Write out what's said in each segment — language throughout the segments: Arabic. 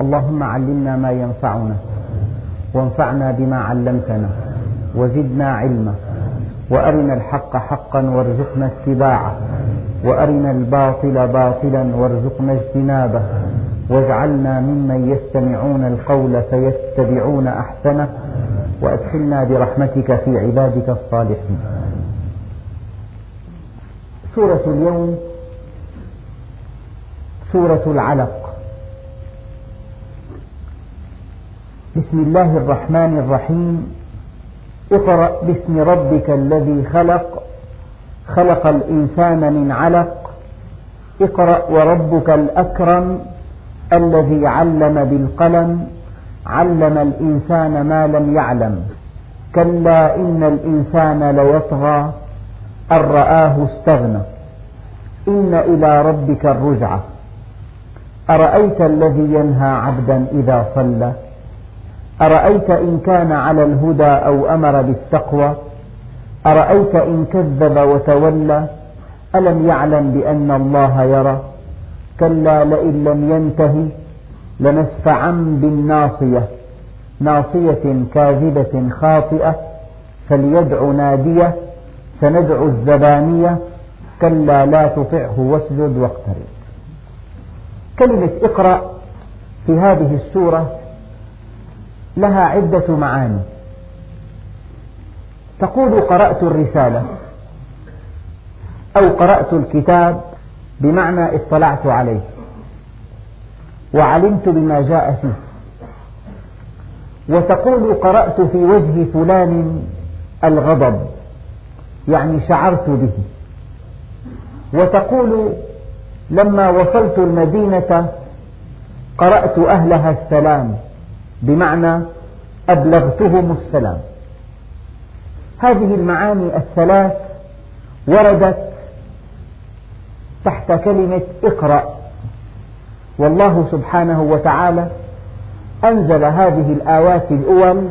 اللهم علمنا ما ينفعنا وانفعنا بما علمتنا وزدنا علما وأرنا الحق حقا وارزقنا اتباعه وأرنا الباطل باطلا وارزقنا اجتنابه واجعلنا ممن يستمعون القول فيتبعون أحسنه وأدخلنا برحمتك في عبادك الصالحين. سورة اليوم سورة العلق. بسم الله الرحمن الرحيم. اقرأ باسم ربك الذي خلق. خلق الإنسان من علق. اقرأ وربك الأكرم الذي علم بالقلم. علم الإنسان ما لم يعلم. كلا إن الإنسان ليطغى أن رآه استغنى. إن إلى ربك الرجعى أرأيت الذي ينهى عبدا إذا صلى؟ أرأيت إن كان على الهدى أو أمر بالتقوى؟ أرأيت إن كذب وتولى؟ ألم يعلم بأن الله يرى؟ كلا لئن لم ينته لنسفعا بالناصية. ناصية كاذبة خاطئة فليدع نادية سندع الزبانية كلا لا تطعه واسجد واقترب. كلمة اقرأ في هذه السورة لها عدة معاني. تقول قرأت الرسالة أو قرأت الكتاب بمعنى اطلعت عليه. وعلمت بما جاء فيه. وتقول قرأت في وجه فلان الغضب يعني شعرت به. وتقول لما وصلت المدينة قرأت أهلها السلام. بمعنى أبلغتهم السلام. هذه المعاني الثلاث وردت تحت كلمة اقرأ. والله سبحانه وتعالى أنزل هذه الآيات الأول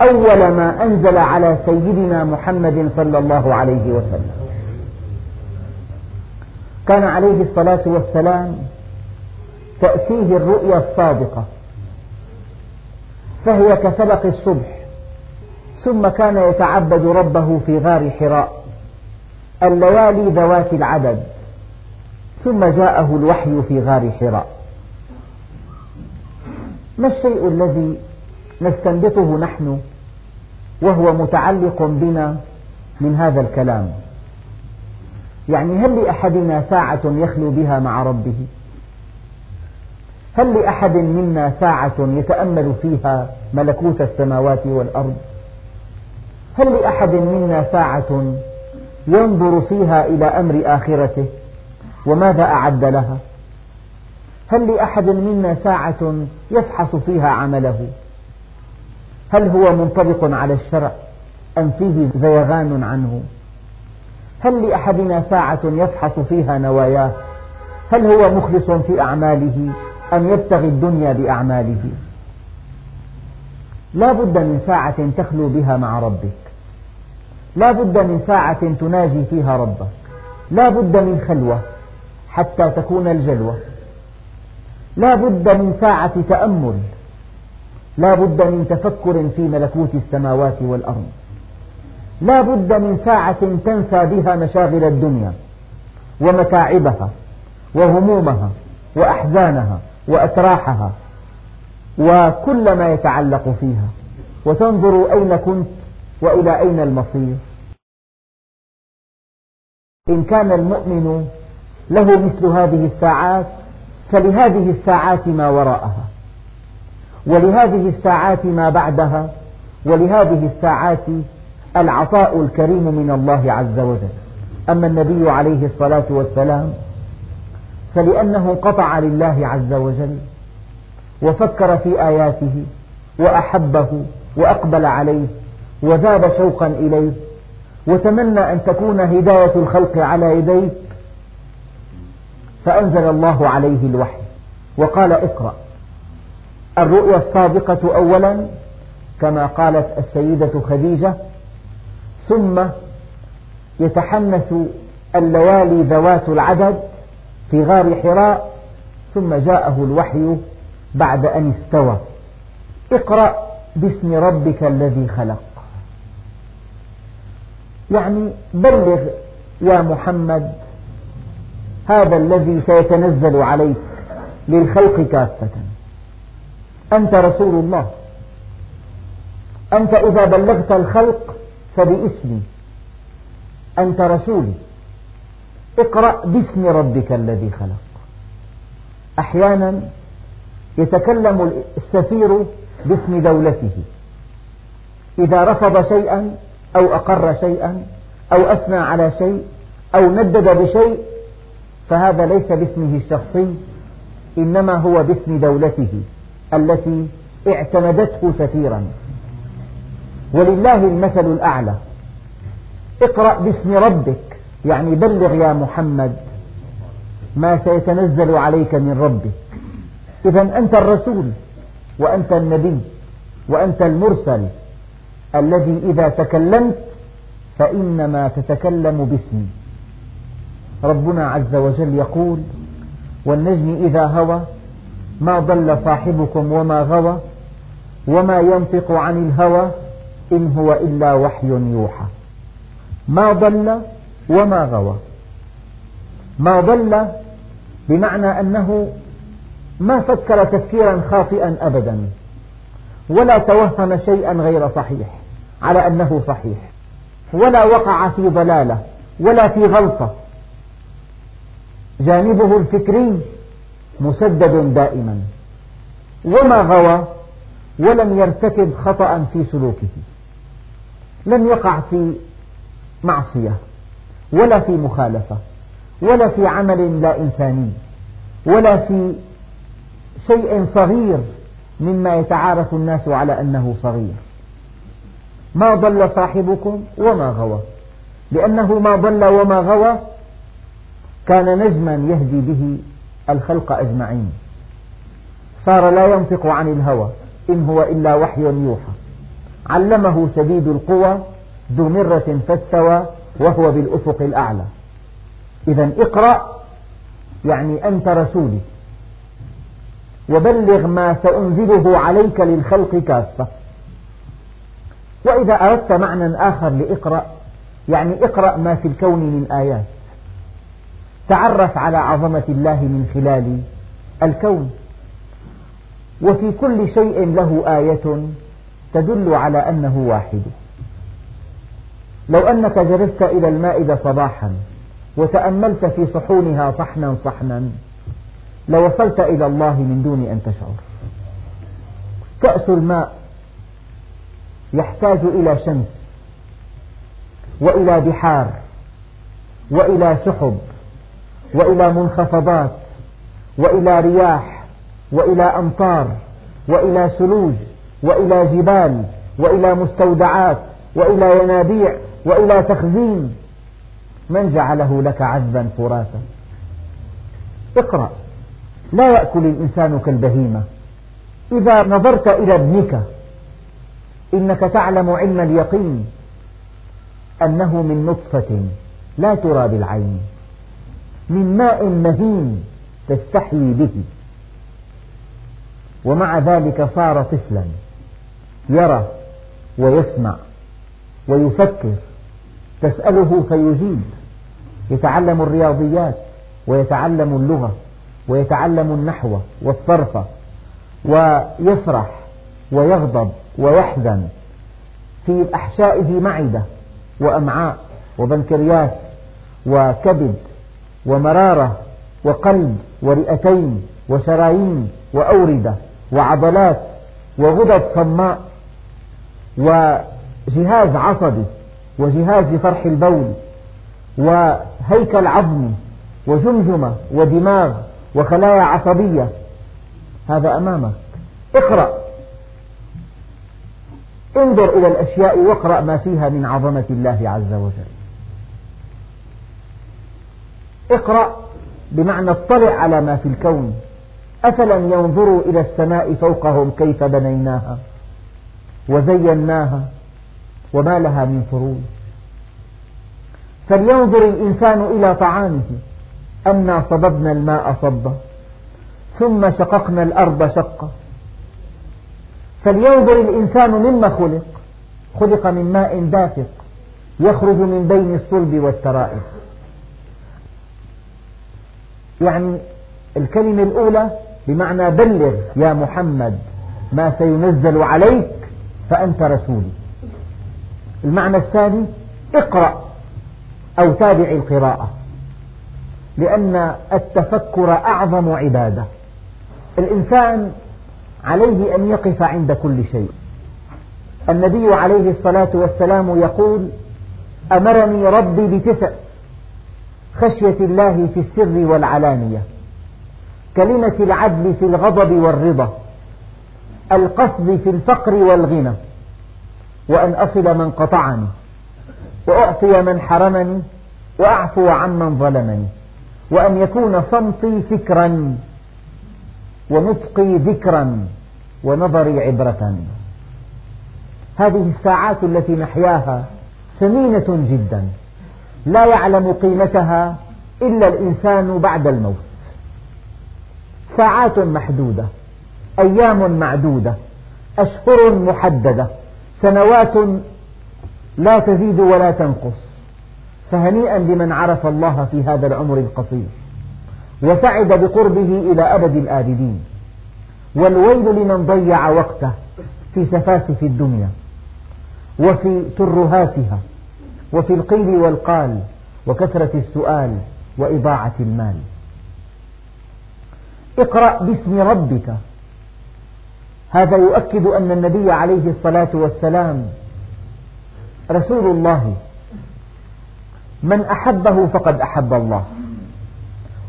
أول ما أنزل على سيدنا محمد صلى الله عليه وسلم. كان عليه الصلاة والسلام تأتيه الرؤيا الصادقة. فهي كسبق الصبح ثم كان يتعبد ربه في غار حراء. الليالي ذوات العدد ثم جاءه الوحي في غار حراء. ما الشيء الذي نستنبطه نحن وهو متعلق بنا من هذا الكلام؟ يعني هل لأحدنا ساعة يخلو بها مع ربه؟ هل لأحد منا ساعة يتأمل فيها ملكوت السماوات والأرض؟ هل لأحد منا ساعة ينظر فيها إلى أمر آخرته وماذا أعد لها؟ هل لأحد منا ساعة يفحص فيها عمله؟ هل هو منطبق على الشرع أم فيه زيغان عنه؟ هل لأحدنا ساعة يفحص فيها نواياه؟ هل هو مخلص في أعماله؟ أم يبتغي الدنيا بأعماله. لا بد من ساعة تخلو بها مع ربك. لا بد من ساعة تناجي فيها ربك. لا بد من خلوة حتى تكون الجلوة. لا بد من ساعة تأمل. لا بد من تفكر في ملكوت السماوات والأرض. لا بد من ساعة تنسى بها مشاغل الدنيا ومتاعبها وهمومها وأحزانها وأتراحها وكل ما يتعلق فيها. وتنظر أين كنت وإلى أين المصير. إن كان المؤمن له مثل هذه الساعات فلهذه الساعات ما وراءها. ولهذه الساعات ما بعدها. ولهذه الساعات العطاء الكريم من الله عز وجل. أما النبي عليه الصلاة والسلام فلأنه قطع لله عز وجل وفكر في آياته وأحبه وأقبل عليه وذاب شوقا إليه وتمنى أن تكون هداية الخلق على يديك. فأنزل الله عليه الوحي وقال اقرأ. الرؤيا الصادقة أولا كما قالت السيدة خديجة ثم يتحنث الليالي ذوات العدد في غار حراء ثم جاءه الوحي بعد أن استوى. اقرأ باسم ربك الذي خلق. يعني بلغ يا محمد هذا الذي سيتنزل عليك للخلق كافة. أنت رسول الله. أنت إذا بلغت الخلق فباسمي. أنت رسولي. اقرأ باسم ربك الذي خلق. أحيانا يتكلم السفير باسم دولته. إذا رفض شيئا أو أقر شيئا أو أثنى على شيء أو ندد بشيء فهذا ليس باسمه الشخصي إنما هو باسم دولته التي اعتمدته سفيرا. ولله المثل الأعلى. اقرأ باسم ربك يعني بلغ يا محمد ما سيتنزل عليك من ربك. إذا أنت الرسول وأنت النبي وأنت المرسل الذي إذا تكلمت فإنما تتكلم باسمي. ربنا عز وجل يقول والنجم إذا هوى ما ضل صاحبكم وما غوى وما ينطق عن الهوى إن هو إلا وحي يوحى. ما ضل وما غوى. ما ضل بمعنى أنه ما فكر تفكيرا خاطئا أبدا ولا توهم شيئا غير صحيح على أنه صحيح. ولا وقع في ضلالة ولا في غلطة. جانبه الفكري مسدد دائما. وما غوى ولم يرتكب خطأ في سلوكه. لم يقع في معصية. ولا في مخالفة ولا في عمل لا إنساني ولا في شيء صغير مما يتعارف الناس على أنه صغير. ما ضل صاحبكم وما غوى. لأنه ما ضل وما غوى كان نجما يهدي به الخلق أجمعين. صار لا ينطق عن الهوى إن هو إلا وحي يوحى. علمه شديد القوى ذو مرة فاستوى وهو بالأفق الأعلى. إذا اقرأ يعني أنت رسولي. وبلغ ما سأنزله عليك للخلق كافة. وإذا أردت معنى آخر لإقرأ يعني اقرأ ما في الكون من آيات. تعرف على عظمة الله من خلال الكون. وفي كل شيء له آية تدل على أنه واحد. لو أنك جلست إلى المائدة صباحا وتأملت في صحونها صحنا صحنا لوصلت إلى الله من دون أن تشعر. كأس الماء يحتاج إلى شمس وإلى بحار وإلى سحب وإلى منخفضات وإلى رياح وإلى أمطار وإلى ثلوج وإلى جبال وإلى مستودعات وإلى ينابيع وإلى تخزين من جعله لك عذبا فراسا اقرأ. لا يأكل الإنسان كالبهيمة. إذا نظرت إلى ابنك إنك تعلم علم اليقين أنه من نطفة لا ترى بالعين من ماء مهين تستحيي به. ومع ذلك صار طفلا يرى ويسمع ويفكر. تسأله فيجيب. يتعلم الرياضيات ويتعلم اللغة ويتعلم النحو والصرف ويفرح ويغضب ويحزن في أحشائه معدة وأمعاء وبنكرياس وكبد ومرارة وقلب ورئتين وشرايين وأوردة وعضلات وغدد صماء وجهاز عصبي وجهاز لفرح البول وهيكل عظمي وجمجمة ودماغ وخلايا عصبية. هذا أمامك. اقرأ. انظر إلى الأشياء واقرأ ما فيها من عظمة الله عز وجل. اقرأ بمعنى اطلع على ما في الكون. أفلم ينظروا إلى السماء فوقهم كيف بنيناها وزيناها. وما لها من فروج فلينظر الإنسان إلى طعامه. أنا صببنا الماء صبا ثم شققنا الأرض شقا. فلينظر الإنسان مما خلق. خلق من ماء دافق يخرج من بين الصلب والترائب. يعني الكلمة الأولى بمعنى بلغ يا محمد ما سينزل عليك فأنت رسولي. المعنى الثاني اقرأ أو تابع القراءة لأن التفكر أعظم عبادة. الإنسان عليه أن يقف عند كل شيء. النبي عليه الصلاة والسلام يقول أمرني ربي بتسع خشية الله في السر والعلانية كلمة العدل في الغضب والرضا القصد في الفقر والغنى. وأن أصل من قطعني وأعطي من حرمني وأعفو عمن ظلمني وأن يكون صمتي فكرا ونطقي ذكرا ونظري عبرة. هذه الساعات التي نحياها ثمينة جدا لا يعلم قيمتها إلا الإنسان بعد الموت. ساعات محدودة أيام معدودة أشهر محددة. سنوات لا تزيد ولا تنقص. فهنيئا لمن عرف الله في هذا العمر القصير وسعد بقربه إلى أبد الآبدين والويل لمن ضيع وقته في سفاسف الدنيا وفي ترهاتها وفي القيل والقال وكثرة السؤال وإضاعة المال. اقرأ باسم ربك هذا يؤكد أن النبي عليه الصلاة والسلام رسول الله. من أحبه فقد أحب الله.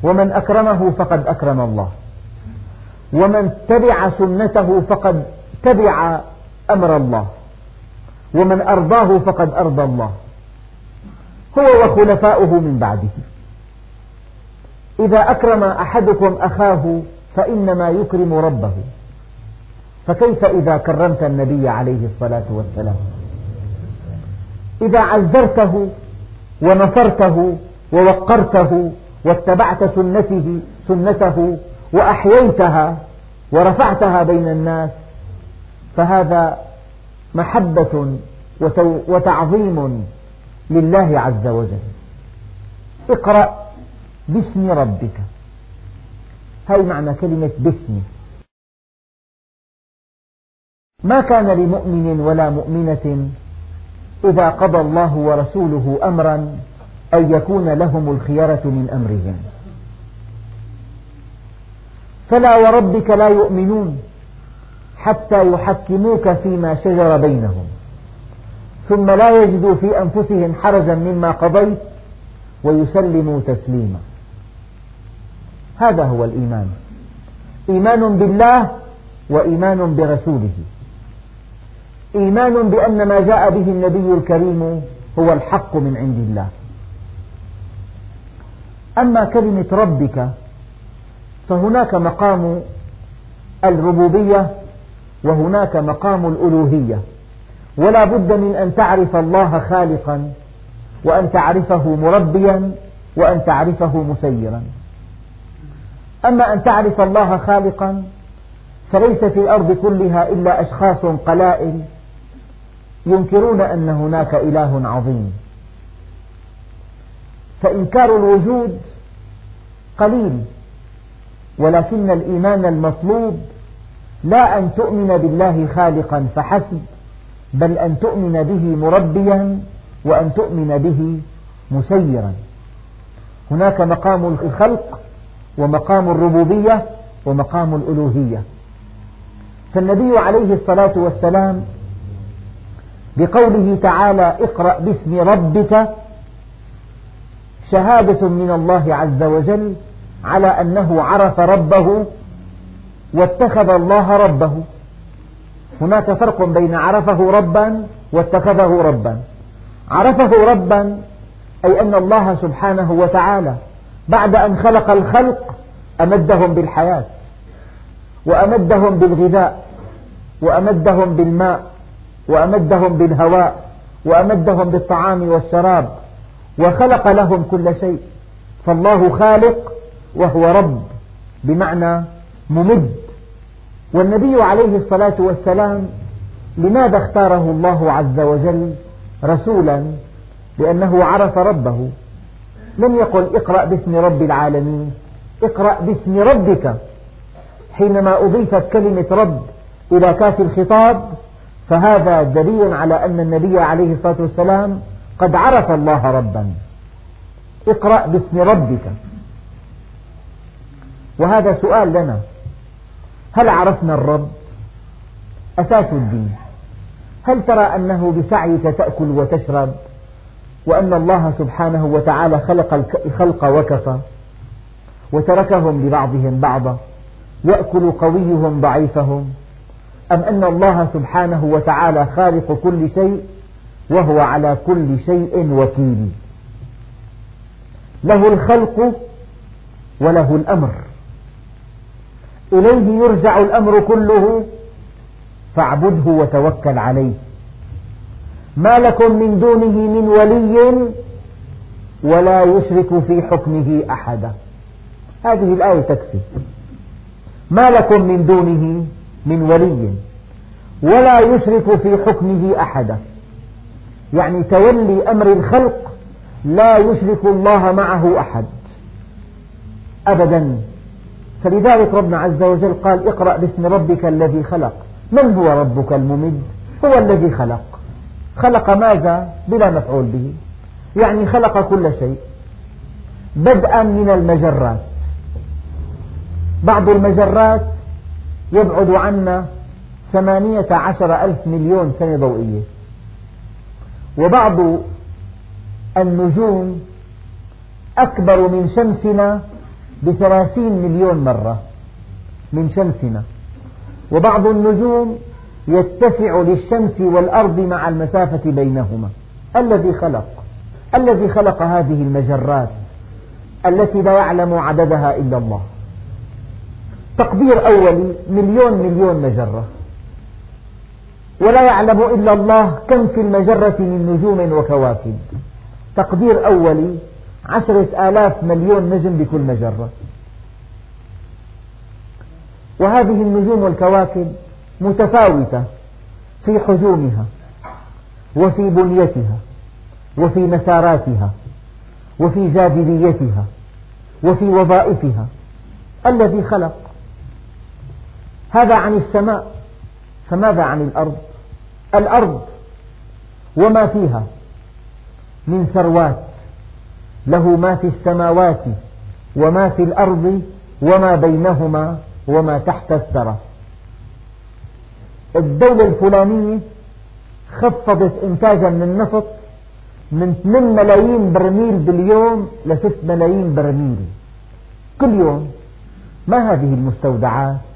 ومن أكرمه فقد أكرم الله. ومن تبع سنته فقد تبع أمر الله. ومن أرضاه فقد أرضى الله. هو وخلفاؤه من بعده. إذا أكرم أحدكم أخاه فإنما يكرم ربه. فكيف إذا كرمت النبي عليه الصلاة والسلام؟ إذا عزرته ونصرته ووقرته واتبعت سنته سنته وأحييتها ورفعتها بين الناس فهذا محبة وتعظيم لله عز وجل. اقرأ باسم ربك. هاي معنى كلمة باسم. ما كان لمؤمن ولا مؤمنة إذا قضى الله ورسوله أمرا أن يكون لهم الخيرة من أمرهم. فلا وربك لا يؤمنون حتى يحكموك فيما شجر بينهم. ثم لا يجدوا في أنفسهم حرجا مما قضيت ويسلموا تسليما. هذا هو الإيمان. إيمان بالله وإيمان برسوله. إيمان بأن ما جاء به النبي الكريم هو الحق من عند الله. أما كلمة ربك فهناك مقام الربوبية وهناك مقام الألوهية. ولا بد من أن تعرف الله خالقا وأن تعرفه مربيا وأن تعرفه مسيرا. أما أن تعرف الله خالقا فليس في الأرض كلها إلا أشخاص قلائل ينكرون أن هناك إله عظيم. فإنكار الوجود قليل ولكن الإيمان المطلوب لا أن تؤمن بالله خالقا فحسب بل أن تؤمن به مربيا وأن تؤمن به مسيرا. هناك مقام الخلق ومقام الربوبية ومقام الألوهية. فالنبي عليه الصلاة والسلام بقوله تعالى اقرأ باسم ربك شهادة من الله عز وجل على أنه عرف ربه واتخذ الله ربه. هناك فرق بين عرفه ربا واتخذه ربا. عرفه ربا أي أن الله سبحانه وتعالى بعد أن خلق الخلق أمدهم بالحياة وأمدهم بالغذاء وأمدهم بالماء وأمدهم بالهواء وأمدهم بالطعام والشراب وخلق لهم كل شيء. فالله خالق وهو رب بمعنى ممد. والنبي عليه الصلاة والسلام لماذا اختاره الله عز وجل رسولا؟ لأنه عرف ربه. لم يقل اقرأ باسم رب العالمين اقرأ باسم ربك. حينما أضيفت كلمة رب إلى كاف الخطاب فهذا دليل على أن النبي عليه الصلاة والسلام قد عرف الله ربا. اقرأ باسم ربك. وهذا سؤال لنا. هل عرفنا الرب؟ أساس الدين. هل ترى أنه بسعيك تأكل وتشرب؟ وأن الله سبحانه وتعالى خلق الخلق وكفى. وتركهم لبعضهم بعضا. يأكل قويهم ضعيفهم. أم أن الله سبحانه وتعالى خالق كل شيء وهو على كل شيء وكيل؟ له الخلق وله الأمر. إليه يرجع الأمر كله فاعبده وتوكل عليه. ما لكم من دونه من ولي ولا يشرك في حكمه أحدا. هذه الآية تكفي. ما لكم من دونه من ولي. ولا يشرك في حكمه أحدا. يعني تولي أمر الخلق لا يشرك الله معه أحد. أبدا. فلذلك ربنا عز وجل قال اقرأ باسم ربك الذي خلق. من هو ربك الممد؟ هو الذي خلق. خلق ماذا؟ بلا مفعول به. يعني خلق كل شيء. بدءا من المجرات. بعض المجرات يبعد عنا ثمانية عشر ألف مليون سنة ضوئية. وبعض النجوم أكبر من شمسنا بثلاثين مليون مرة. من شمسنا. وبعض النجوم يتسع للشمس والأرض مع المسافة بينهما. الذي خلق. الذي خلق هذه المجرات. التي لا يعلم عددها إلا الله. تقدير أولي مليون مليون مجرة. ولا يعلم إلا الله كم في المجرة من نجوم وكواكب. تقدير أولي عشرة آلاف مليون نجم بكل مجرة. وهذه النجوم والكواكب متفاوتة في حجومها وفي بنيتها وفي مساراتها وفي جاذبيتها وفي وظائفها. الذي خلق. هذا عن السماء فماذا عن الأرض؟ الأرض وما فيها من ثروات له ما في السماوات وما في الأرض وما بينهما وما تحت الثرى. الدولة الفلانية خفضت إنتاجا من النفط من 8 ملايين برميل باليوم ل 6 ملايين برميل. كل يوم ما هذه المستودعات؟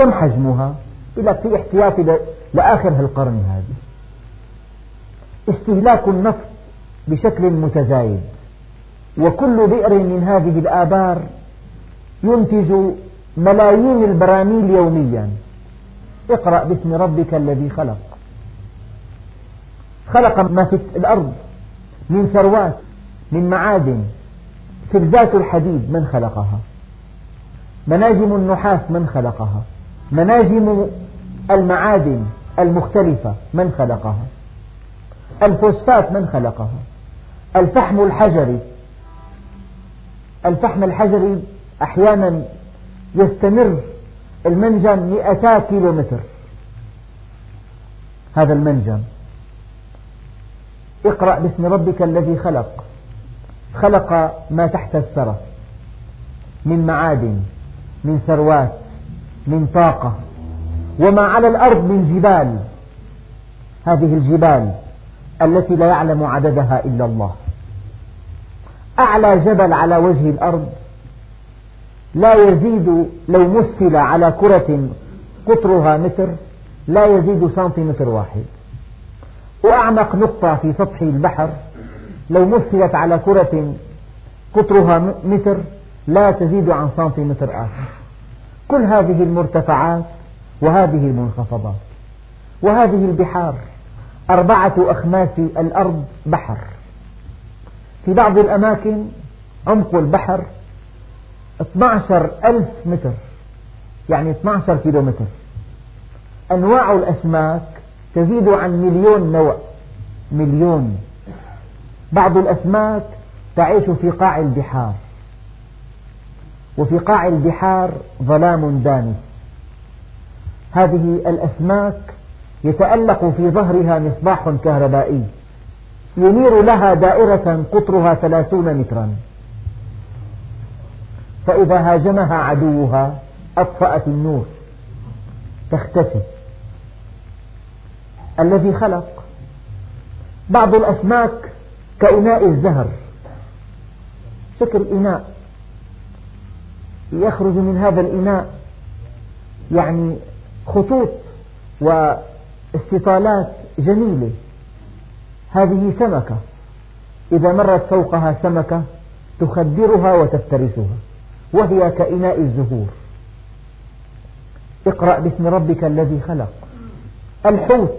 كم حجمها؟ إلى في احتياطي لآخر القرن هذه. استهلاك النفط بشكل متزايد. وكل بئر من هذه الآبار ينتج ملايين البراميل يوميا. اقرأ باسم ربك الذي خلق. خلق ما في الأرض من ثروات من معادن. فلزات الحديد من خلقها. مناجم النحاس من خلقها. مناجم المعادن المختلفة من خلقها؟ الفوسفات من خلقها؟ الفحم الحجري. الفحم الحجري أحيانا يستمر المنجم مئتا كيلو متر هذا المنجم. اقرأ باسم ربك الذي خلق. خلق ما تحت الثرى. من معادن من ثروات من طاقة وما على الأرض من جبال. هذه الجبال التي لا يعلم عددها إلا الله. أعلى جبل على وجه الأرض لا يزيد لو مثل على كرة قطرها متر لا يزيد سنتيمتر واحد. وأعمق نقطة في سطح البحر لو مثلت على كرة قطرها متر لا تزيد عن سنتيمتر آخر. كل هذه المرتفعات وهذه المنخفضات وهذه البحار أربعة أخماس الأرض بحر. في بعض الأماكن عمق البحر 12 ألف متر يعني 12 كيلومتر. أنواع الأسماك تزيد عن مليون نوع مليون. بعض الأسماك تعيش في قاع البحار. وفي قاع البحار ظلام دامس هذه الأسماك يتألق في ظهرها مصباح كهربائي. ينير لها دائرة قطرها ثلاثون مترا. فإذا هاجمها عدوها أطفأت النور. تختفي. الذي خلق. بعض الأسماك كإناء الزهر. شكل إناء. يخرج من هذا الإناء يعني خطوط واستطالات جميلة. هذه سمكة. إذا مرت فوقها سمكة تخدرها وتفترسها وهي كإناء الزهور. اقرأ باسم ربك الذي خلق. الحوت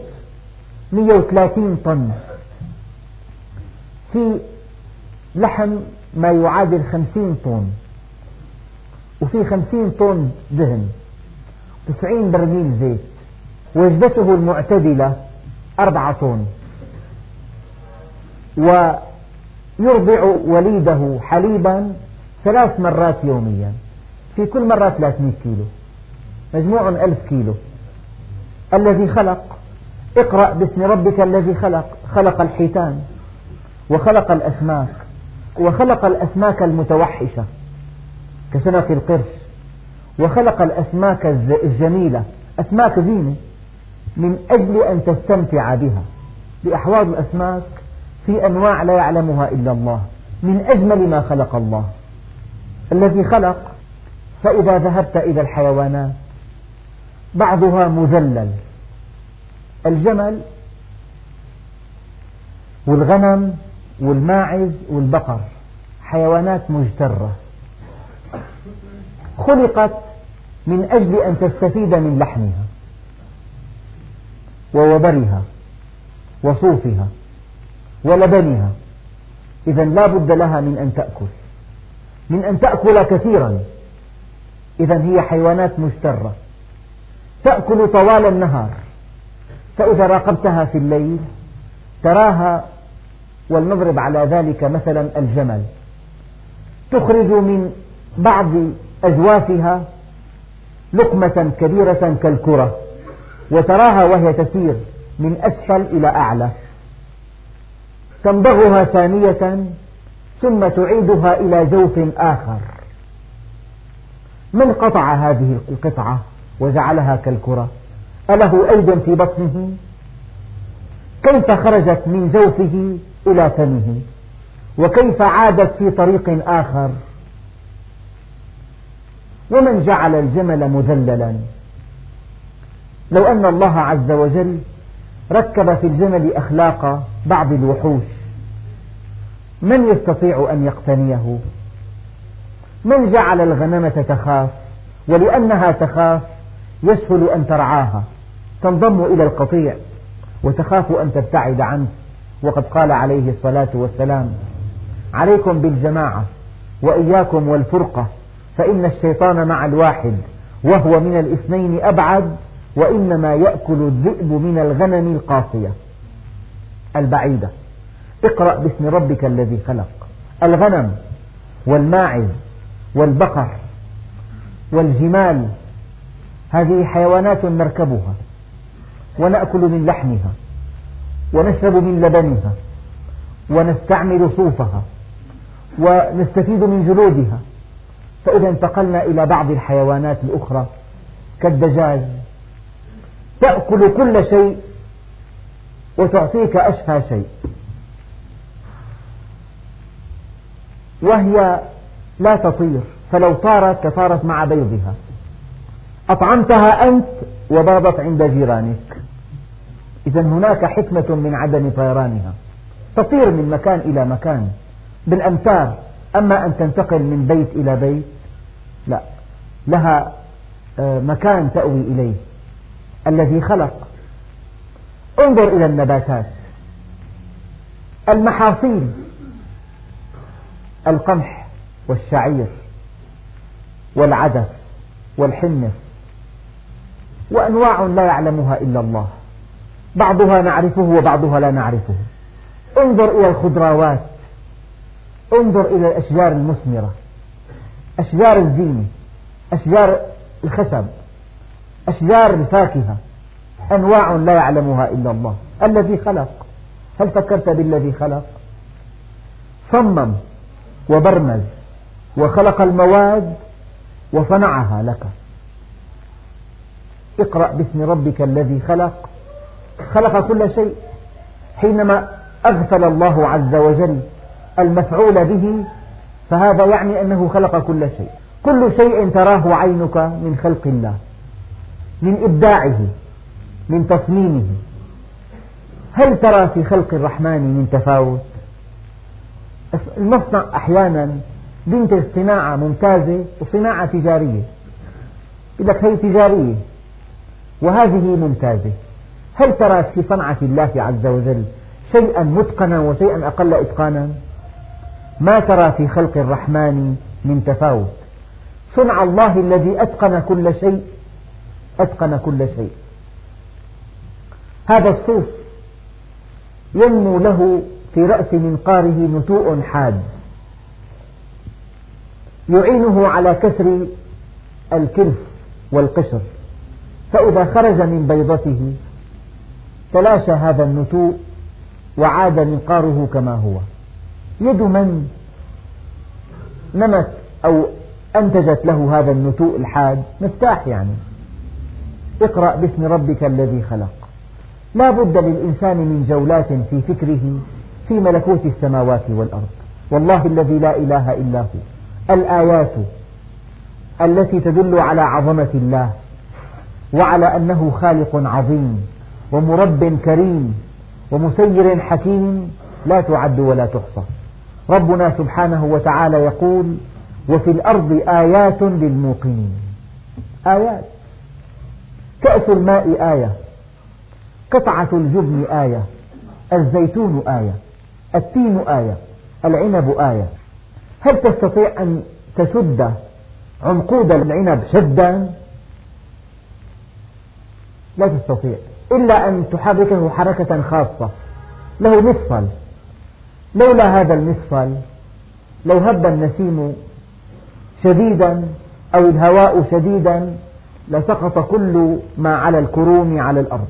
130 طن. في لحم ما يعادل 50 طن. وفي 50 طن دهن 90 برميل زيت وجبته المعتدلة أربعة طن. ويرضع وليده حليبا ثلاث مرات يوميا في كل مرة 300 كيلو. مجموع ألف كيلو. الذي خلق اقرأ باسم ربك الذي خلق خلق الحيتان وخلق الأسماك وخلق الأسماك المتوحشة. كسمك القرش. وخلق الأسماك الجميلة أسماك زينة من أجل أن تستمتع بها. بأحواض الأسماك في أنواع لا يعلمها إلا الله من أجمل ما خلق الله. الذي خلق فإذا ذهبت إلى الحيوانات بعضها مذلل. الجمل والغنم والماعز والبقر حيوانات مجترة. خلقت من أجل أن تستفيد من لحمها ووبرها وصوفها ولبنها. إذا لا بد لها من أن تأكل من أن تأكل كثيرا. إذا هي حيوانات مجترة تأكل طوال النهار. فإذا راقبتها في الليل تراها والمضرب على ذلك مثلا الجمل. تخرج من بعض أجوافها لقمة كبيرة كالكرة وتراها وهي تسير من أسفل إلى أعلى. تمضغها ثانية ثم تعيدها إلى جوف آخر. من قطع هذه القطعة وجعلها كالكرة؟ أله أيد في بطنه؟ كيف خرجت من جوفه إلى فمه؟ وكيف عادت في طريق آخر؟ ومن جعل الجمل مذللا. لو أن الله عز وجل ركب في الجمل أخلاق بعض الوحوش من يستطيع أن يقتنيه؟ من جعل الغنمة تخاف ولأنها تخاف يسهل أن ترعاها تنضم إلى القطيع وتخاف أن تبتعد عنه؟ وقد قال عليه الصلاة والسلام عليكم بالجماعة وإياكم والفرقة فإن الشيطان مع الواحد وهو من الاثنين أبعد وإنما يأكل الذئب من الغنم القاصية البعيدة. اقرأ باسم ربك الذي خلق. الغنم والماعز والبقر والجمال هذه حيوانات نركبها ونأكل من لحمها ونشرب من لبنها ونستعمل صوفها ونستفيد من جلودها فإذا انتقلنا إلى بعض الحيوانات الأخرى كالدجاج. تأكل كل شيء وتعطيك أشهى شيء. وهي لا تطير فلو طارت لطارت مع بيضها. أطعمتها أنت وباضت عند جيرانك. إذا هناك حكمة من عدم طيرانها. تطير من مكان إلى مكان بالأمتار. أما أن تنتقل من بيت إلى بيت لا. لها آه، مكان تأوي إليه. الذي خلق. انظر إلى النباتات. المحاصيل. القمح والشعير والعدس والحنس وأنواع لا يعلمها إلا الله. بعضها نعرفه وبعضها لا نعرفه. انظر إلى الخضروات انظر إلى الأشجار المثمرة أشجار الزينة أشجار الخشب أشجار الفاكهة أنواع لا يعلمها إلا الله. الذي خلق. هل فكرت بالذي خلق؟ صمم وبرمج وخلق المواد وصنعها لك. اقرأ باسم ربك الذي خلق. خلق كل شيء. حينما أغفل الله عز وجل المفعول به فهذا يعني أنه خلق كل شيء. كل شيء تراه عينك من خلق الله من إبداعه من تصميمه. هل ترى في خلق الرحمن من تفاوت؟ المصنع أحيانا بينتج صناعة ممتازة وصناعة تجارية. يقول لك هي تجارية وهذه ممتازة هل ترى في صنعة الله عز وجل شيئا متقنا وشيئا أقل إتقانا؟ ما ترى في خلق الرحمن من تفاوت. صنع الله الذي أتقن كل شيء أتقن كل شيء. هذا الصوف ينمو له في رأس منقاره نتوء حاد. يعينه على كسر الكلف والقشر. فإذا خرج من بيضته تلاشى هذا النتوء وعاد منقاره كما هو. يد من نمت أو أنتجت له هذا النتوء الحاد؟ مفتاح يعني. اقرأ باسم ربك الذي خلق. لا بد للإنسان من جولات في فكره في ملكوت السماوات والأرض. والله الذي لا إله إلا هو. الآيات التي تدل على عظمة الله وعلى أنه خالق عظيم ومرب كريم ومسير حكيم لا تعد ولا تحصى. ربنا سبحانه وتعالى يقول وفي الأرض آيات للموقنين. آيات. كأس الماء آية. قطعة الجبن آية. الزيتون آية. التين آية. العنب آية. هل تستطيع أن تشد عنقود العنب شدا؟ لا تستطيع. إلا أن تحركه حركة خاصة. له مفصل. لولا هذا المفصل لو هب النسيم شديدا أو الهواء شديدا لسقط كل ما على الكروم على الأرض.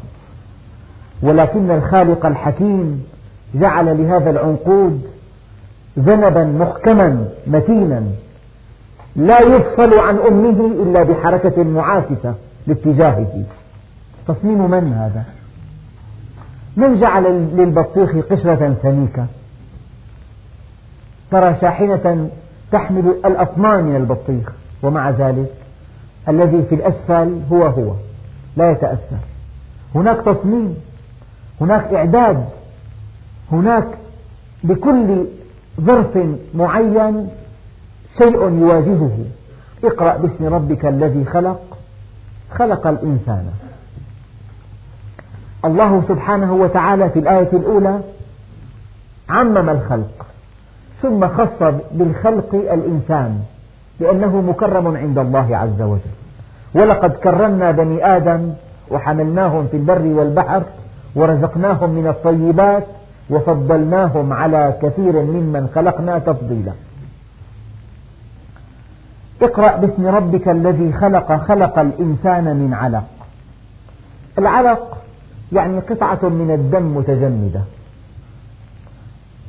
ولكن الخالق الحكيم جعل لهذا العنقود ذنبا محكما متينا. لا يفصل عن أمه إلا بحركة معاكسة لاتجاهه. تصميم من هذا؟ من جعل للبطيخ قشرة سميكة. ترى شاحنة تحمل الأطنان من البطيخ ومع ذلك الذي في الأسفل هو هو لا يتأثر. هناك تصميم هناك إعداد هناك لكل ظرف معين شيء يواجهه. اقرأ باسم ربك الذي خلق خلق الإنسان. الله سبحانه وتعالى في الآية الأولى عمم الخلق. ثم خص بالخلق الإنسان لأنه مكرم عند الله عز وجل. ولقد كرمنا بني آدم وحملناهم في البر والبحر ورزقناهم من الطيبات وفضلناهم على كثير ممن خلقنا تفضيلا. اقرأ باسم ربك الذي خلق خلق الإنسان من علق. العلق يعني قطعة من الدم متجمدة.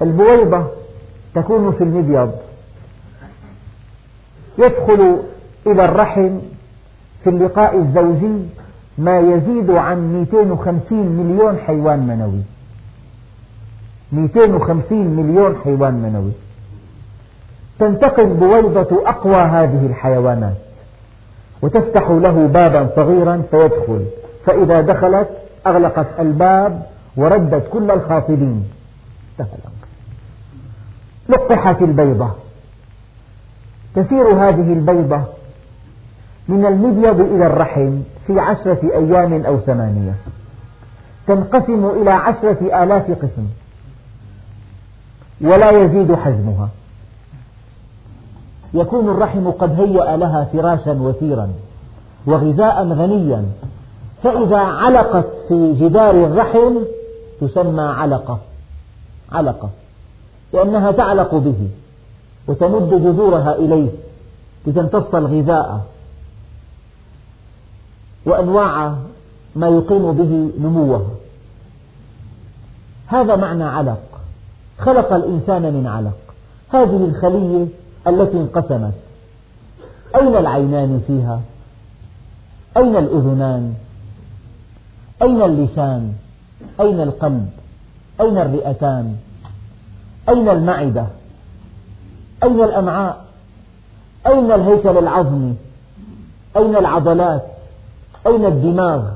البويضة تكون في المبيض. يدخل إلى الرحم في اللقاء الزوجي ما يزيد عن 250 مليون حيوان منوي. 250 مليون حيوان منوي. تنتقل بويضة أقوى هذه الحيوانات. وتفتح له بابا صغيرا فيدخل. فإذا دخلت أغلقت الباب وردت كل الخاطبين انتهى لقحت البيضة. تسير هذه البيضة من المبيض إلى الرحم في عشرة أيام أو ثمانية. تنقسم إلى عشرة آلاف قسم. ولا يزيد حجمها. يكون الرحم قد هيأ لها فراشا وثيرا وغذاء غنيا. فإذا علقت في جدار الرحم تسمى علقة. علقة. لأنها تعلق به وتمد جذورها إليه لتمتص الغذاء وأنواع ما يقيم به نموها هذا معنى علق خلق الإنسان من علق هذه الخلية التي انقسمت أين العينان فيها؟ أين الأذنان؟ أين اللسان؟ أين القلب؟ أين الرئتان؟ أين المعدة؟ أين الأمعاء؟ أين الهيكل العظمي؟ أين العضلات؟ أين الدماغ؟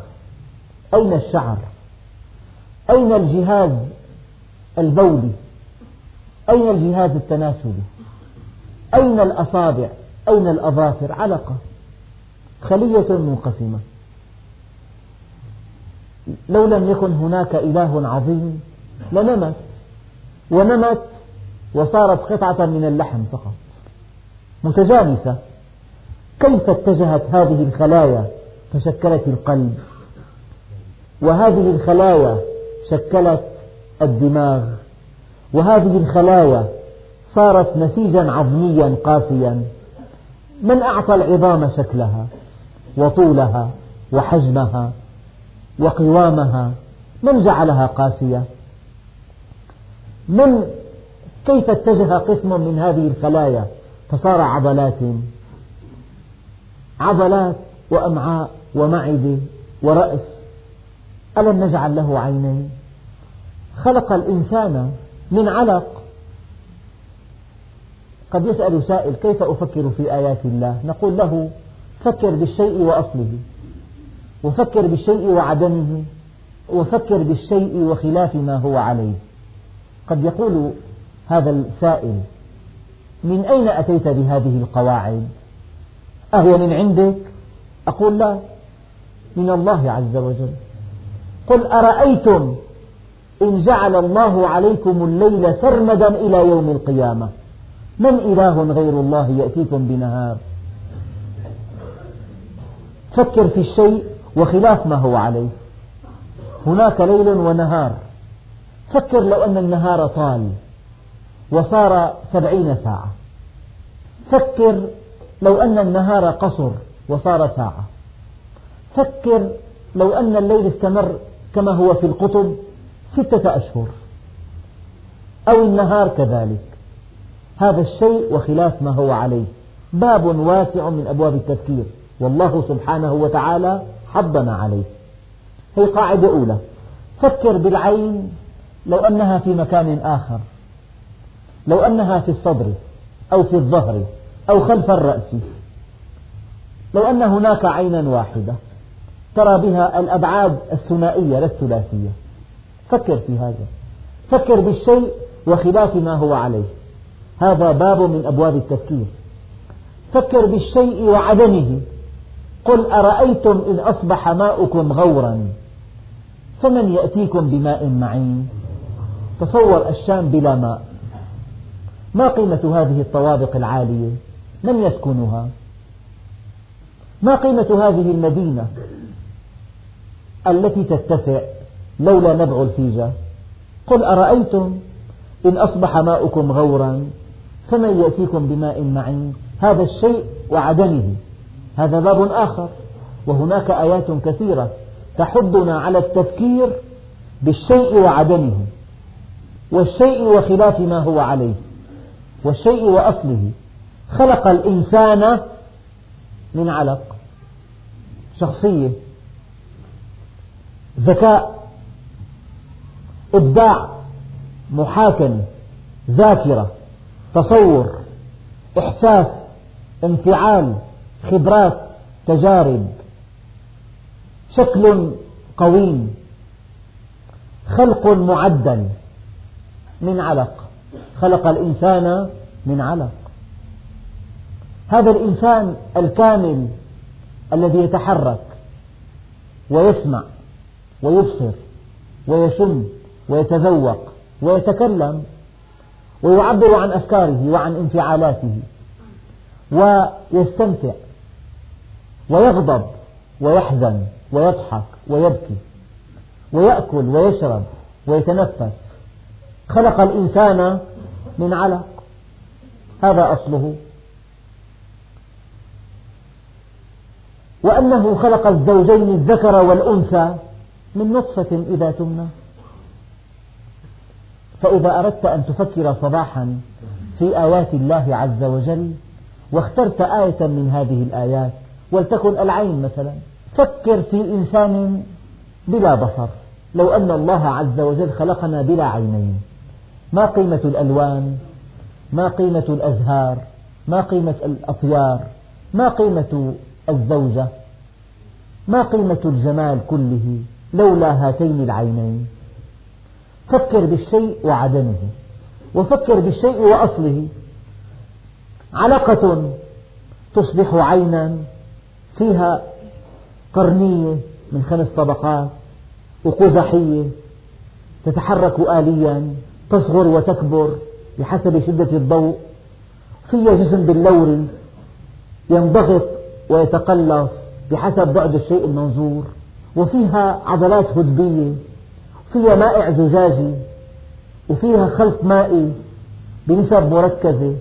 أين الشعر؟ أين الجهاز البولي؟ أين الجهاز التناسلي؟ أين الأصابع؟ أين الأظافر؟ علقة خلية منقسمة لو لم يكن هناك إله عظيم لنمت ونمت وصارت قطعة من اللحم فقط. متجانسة كيف اتجهت هذه الخلايا فشكلت القلب؟ وهذه الخلايا شكلت الدماغ. وهذه الخلايا صارت نسيجا عظميا قاسيا. من أعطى العظام شكلها؟ وطولها وحجمها وقوامها؟ من جعلها قاسية؟ من كيف اتجه قسم من هذه الخلايا؟ فصار عضلات. عضلات وأمعاء ومعدة ورأس. ألم نجعل له عينين؟ خلق الإنسان من علق. قد يسأل سائل كيف أفكر في آيات الله؟ نقول له فكر بالشيء وأصله. وفكر بالشيء وعدمه. وفكر بالشيء وخلاف ما هو عليه. قد يقول هذا السائل من أين أتيت بهذه القواعد؟ أهي من عندك؟ أقول لا من الله عز وجل. قل أرأيتم إن جعل الله عليكم الليل سرمدا إلى يوم القيامة؟ من إله غير الله يأتيكم بنهار؟ فكر في الشيء وخلاف ما هو عليه. هناك ليل ونهار. فكر لو أن النهار طال وصار سبعين ساعة. فكر لو أن النهار قصر وصار ساعة. فكر لو أن الليل استمر كما هو في القطب ستة أشهر. أو النهار كذلك. هذا الشيء وخلاف ما هو عليه. باب واسع من أبواب التفكير. والله سبحانه وتعالى حضنا عليه. هي قاعدة أولى. فكر بالعين لو أنها في مكان آخر لو أنها في الصدر أو في الظهر أو خلف الرأس لو أن هناك عينا واحدة ترى بها الأبعاد الثنائية لا الثلاثية. فكر في هذا. فكر بالشيء وخلاف ما هو عليه. هذا باب من أبواب التفكير. فكر بالشيء وعدمه. قل أرأيتم إن أصبح ماؤكم غورا فمن يأتيكم بماء معين؟ تصور الشام بلا ماء. ما قيمة هذه الطوابق العالية؟ من يسكنها ما قيمة هذه المدينة التي تتسع لولا نبع الفيجة؟ قل أرأيتم إن أصبح ماؤكم غورا فمن يأتيكم بماء معين؟ هذا الشيء وعدمه. هذا باب آخر. وهناك آيات كثيرة تحضنا على التفكير بالشيء وعدمه. والشيء وخلاف ما هو عليه والشيء وأصله. خلق الإنسان من علق شخصية ذكاء إبداع محاكمة ذاكرة تصور إحساس انفعال خبرات تجارب. شكل قويم خلق معدل من علق. خلق الإنسان من علق. هذا الإنسان الكامل الذي يتحرك ويسمع ويبصر ويشم ويتذوق ويتكلم ويعبر عن أفكاره وعن انفعالاته ويستمتع ويغضب ويحزن ويضحك ويبكي ويأكل ويشرب ويتنفس خلق الإنسان من علق. هذا أصله. وأنه خلق الزوجين الذكر والأنثى من نطفة إذا تمنى. فإذا أردت أن تفكر صباحا في آيات الله عز وجل واخترت آية من هذه الآيات ولتكن العين مثلا فكر في إنسان بلا بصر. لو أن الله عز وجل خلقنا بلا عينين. ما قيمة الألوان؟ ما قيمة الأزهار؟ ما قيمة الأطيار ما قيمة الزوجة؟ ما قيمة الجمال كله لولا هاتين العينين؟ فكر بالشيء وعدمه وفكر بالشيء وأصله. علقة تصبح عينا فيها قرنية من خمس طبقات وقزحية تتحرك آليا. تصغر وتكبر بحسب شدة الضوء. فيها جسم باللوري ينضغط ويتقلص بحسب بعد الشيء المنظور. وفيها عضلات هدبية فيها مائع زجاجي وفيها خلط مائي بنسب مركزة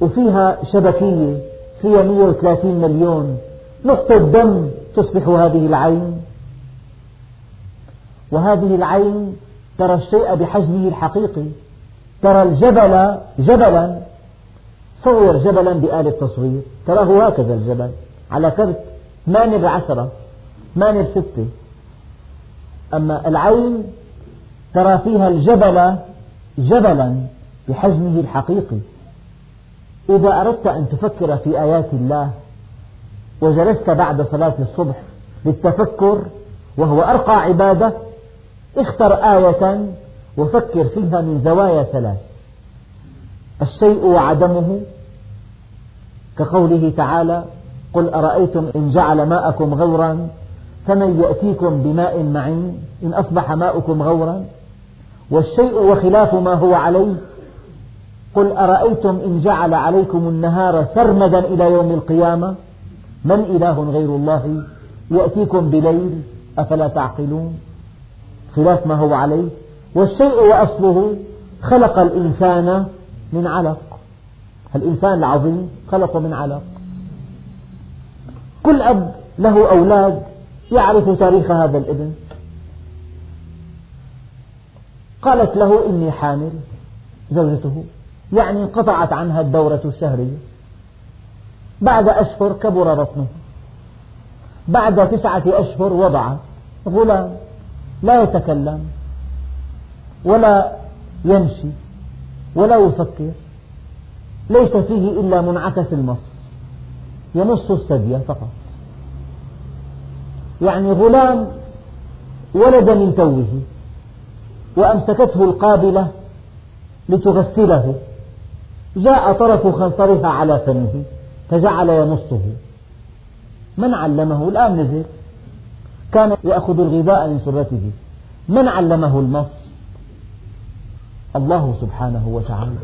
وفيها شبكية فيها 130 مليون نقطة دم تصبح هذه العين. وهذه العين ترى الشيء بحجمه الحقيقي ترى الجبل جبلا صور جبلا بآلة تصوير تراه هكذا الجبل على كرت ثمانية بعشرة ثمانية بستة. أما العين ترى فيها الجبل جبلا بحجمه الحقيقي. إذا أردت أن تفكر في آيات الله وجلست بعد صلاة الصبح للتفكر وهو أرقى عبادة اختر آية وفكر فيها من زوايا ثلاث. الشيء وعدمه كقوله تعالى قل أرأيتم إن جعل ماءكم غورا فمن يأتيكم بماء معين؟ إن أصبح ماؤكم غورا. والشيء وخلاف ما هو عليه قل أرأيتم إن جعل عليكم النهار سرمدا إلى يوم القيامة؟ من إله غير الله يأتيكم بليل؟ أفلا تعقلون؟ خلاف ما هو عليه. والشيء وأصله خلق الإنسان من علق. الإنسان العظيم خلقه من علق. كل أب له أولاد يعرف تاريخ هذا الابن. قالت له إني حامل زوجته. يعني انقطعت عنها الدورة الشهرية. بعد أشهر كبر بطنه بعد تسعة أشهر وضع غلام. لا يتكلم ولا يمشي ولا يفكر. ليس فيه إلا منعكس المص يمص الثدي فقط. يعني غلام ولد من توه وأمسكته القابلة لتغسله. جاء طرف خنصرها على فمه فجعل يمصه. من علمه؟ الآن نزل. كان يأخذ الغذاء من سرته. من علمه المص الله سبحانه وتعالى.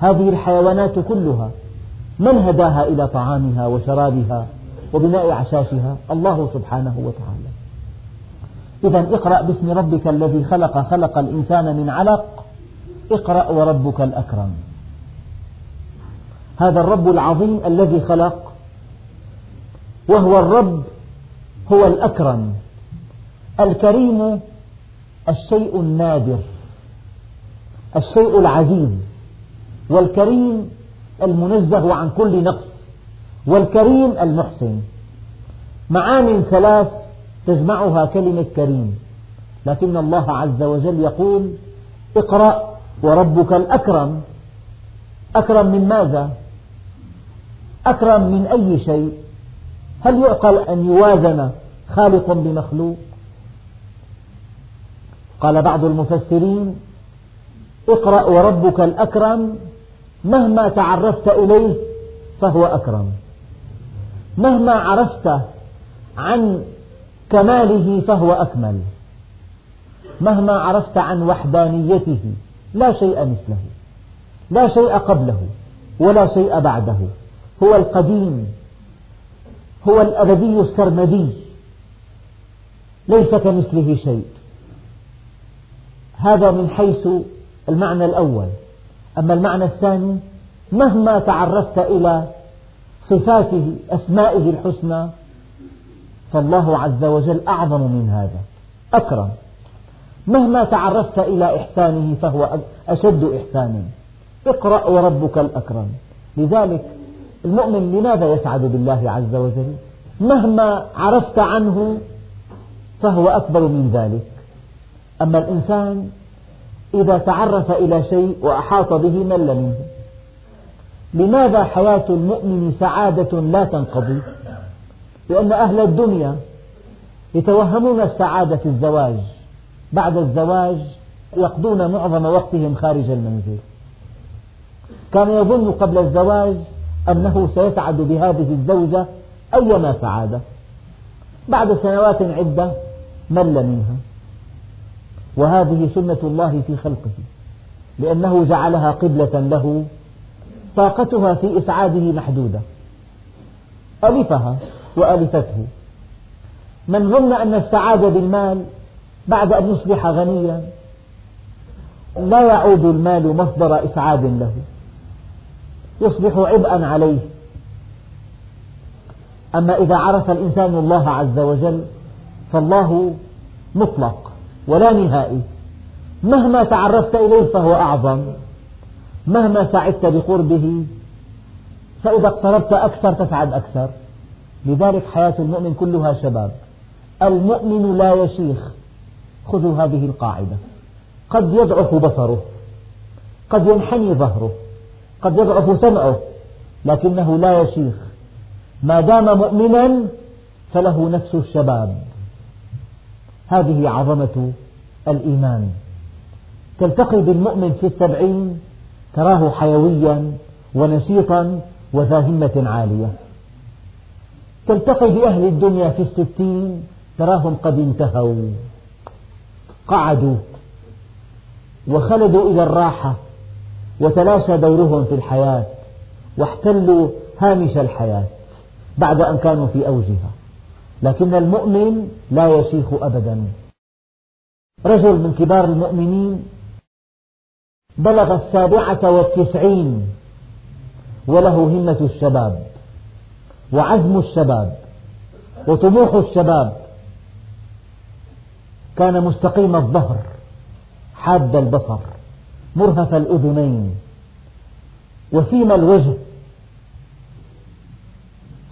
هذه الحيوانات كلها من هداها إلى طعامها وشرابها وبناء عشاشها الله سبحانه وتعالى. إذا اقرأ باسم ربك الذي خلق خلق الإنسان من علق. اقرأ وربك الأكرم. هذا الرب العظيم الذي خلق وهو الرب هو الأكرم الكريم الشيء النادر الشيء العزيز والكريم المنزه عن كل نقص والكريم المحسن معان ثلاث تجمعها كلمة كريم لكن الله عز وجل يقول اقرأ وربك الأكرم أكرم من ماذا؟ أكرم من أي شيء؟ هل يعقل أن يوازن خالق بمخلوق؟ قال بعض المفسرين اقرأ وربك الأكرم مهما تعرفت إليه فهو أكرم. مهما عرفت عن كماله فهو أكمل. مهما عرفت عن وحدانيته لا شيء مثله لا شيء قبله ولا شيء بعده. هو القديم هو الأبدي السرمدي. ليس كمثله شيء. هذا من حيث المعنى الأول. أما المعنى الثاني مهما تعرفت إلى صفاته أسمائه الحسنى فالله عز وجل أعظم من هذا. أكرم. مهما تعرفت إلى إحسانه فهو أشد إحسانا. اقرأ وربك الأكرم. لذلك المؤمن لماذا يسعد بالله عز وجل؟ مهما عرفت عنه فهو أكبر من ذلك. أما الإنسان إذا تعرف إلى شيء وأحاط به مل منه. لماذا حياة المؤمن سعادة لا تنقضي؟ لأن أهل الدنيا يتوهمون السعادة في الزواج. بعد الزواج يقضون معظم وقتهم خارج المنزل. كان يظن قبل الزواج أنه سيسعد بهذه الزوجة أيما سعادة. بعد سنوات عدة مل منها. وهذه سنة الله في خلقه لأنه جعلها قبلة له طاقتها في إسعاده محدودة. ألفها وألفته. من ظن أن السعادة بالمال بعد أن يصبح غنيا لا يعود المال مصدر إسعاد له. يصبح عبئا عليه. أما إذا عرف الإنسان الله عز وجل فالله مطلق ولا نهائي. مهما تعرفت إليه فهو أعظم. مهما سعدت بقربه فإذا اقتربت أكثر تسعد أكثر. لذلك حياة المؤمن كلها شباب. المؤمن لا يشيخ خذوا هذه القاعدة. قد يضعف بصره قد ينحني ظهره. قد يضعف سمعه لكنه لا يشيخ ما دام مؤمنا فله نفس الشباب. هذه عظمة الإيمان. تلتقي بالمؤمن في السبعين تراه حيويا ونشيطا وذا همة عالية. تلتقي بأهل الدنيا في الستين تراهم قد انتهوا. قعدوا وخلدوا إلى الراحة. وتلاشى دورهم في الحياة واحتلوا هامش الحياة بعد أن كانوا في أوجها. لكن المؤمن لا يشيخ أبدا. رجل من كبار المؤمنين بلغ السابعة والتسعين وله همة الشباب وعزم الشباب وطموح الشباب. كان مستقيم الظهر حاد البصر. مرهف الأذنين وسيم الوجه.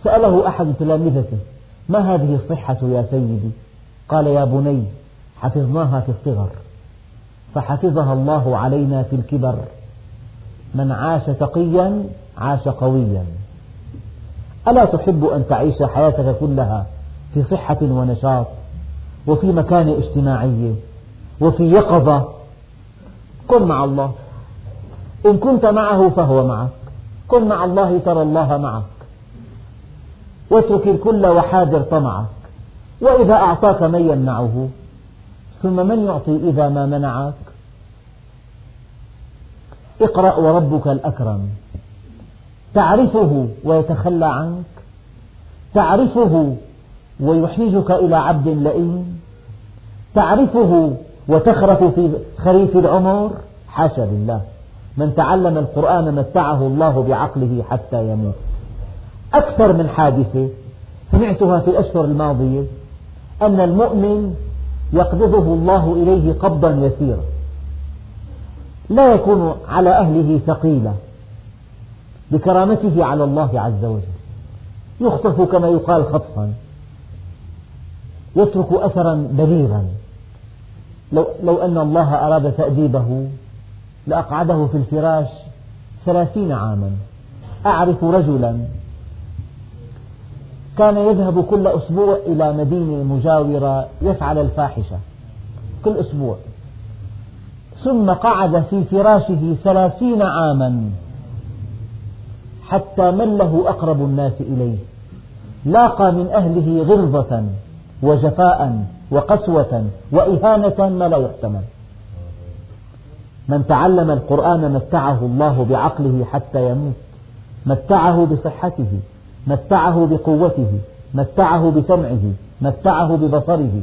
سأله أحد تلامذته ما هذه الصحة يا سيدي؟ قال يا بني حفظناها في الصغر فحفظها الله علينا في الكبر. من عاش تقيا عاش قويا. ألا تحب أن تعيش حياتك كلها في صحة ونشاط وفي مكانة اجتماعية وفي يقظة كن مع الله. إن كنت معه فهو معك. كن مع الله ترى الله معك. واترك الكل وحاذر طمعك. وإذا أعطاك من يمنعه. ثم من يعطي إذا ما منعك؟ اقرأ وربك الأكرم. تعرفه ويتخلى عنك. تعرفه ويحيجك إلى عبد لئيم. تعرفه وتخرف في خريف العمر؟ حاشا لله من تعلم القرآن متعه الله بعقله حتى يموت. أكثر من حادثة سمعتها في الأشهر الماضية أن المؤمن يقبضه الله إليه قبضا يسيرا. لا يكون على أهله ثقيلا. بكرامته على الله عز وجل. يخطف كما يقال خطفا. يترك أثرا بليغا. لو, لو أن الله أراد تأديبه لأقعده في الفراش ثلاثين عاما. أعرف رجلا كان يذهب كل أسبوع إلى مدينة مجاورة يفعل الفاحشة. كل أسبوع. ثم قعد في فراشه ثلاثين عاما حتى مله أقرب الناس إليه. لاقى من أهله غلظة وجفاء وقسوة وإهانة ما لا يحتمل. من تعلم القرآن متعه الله بعقله حتى يموت متعه بصحته متعه بقوته متعه بسمعه متعه ببصره.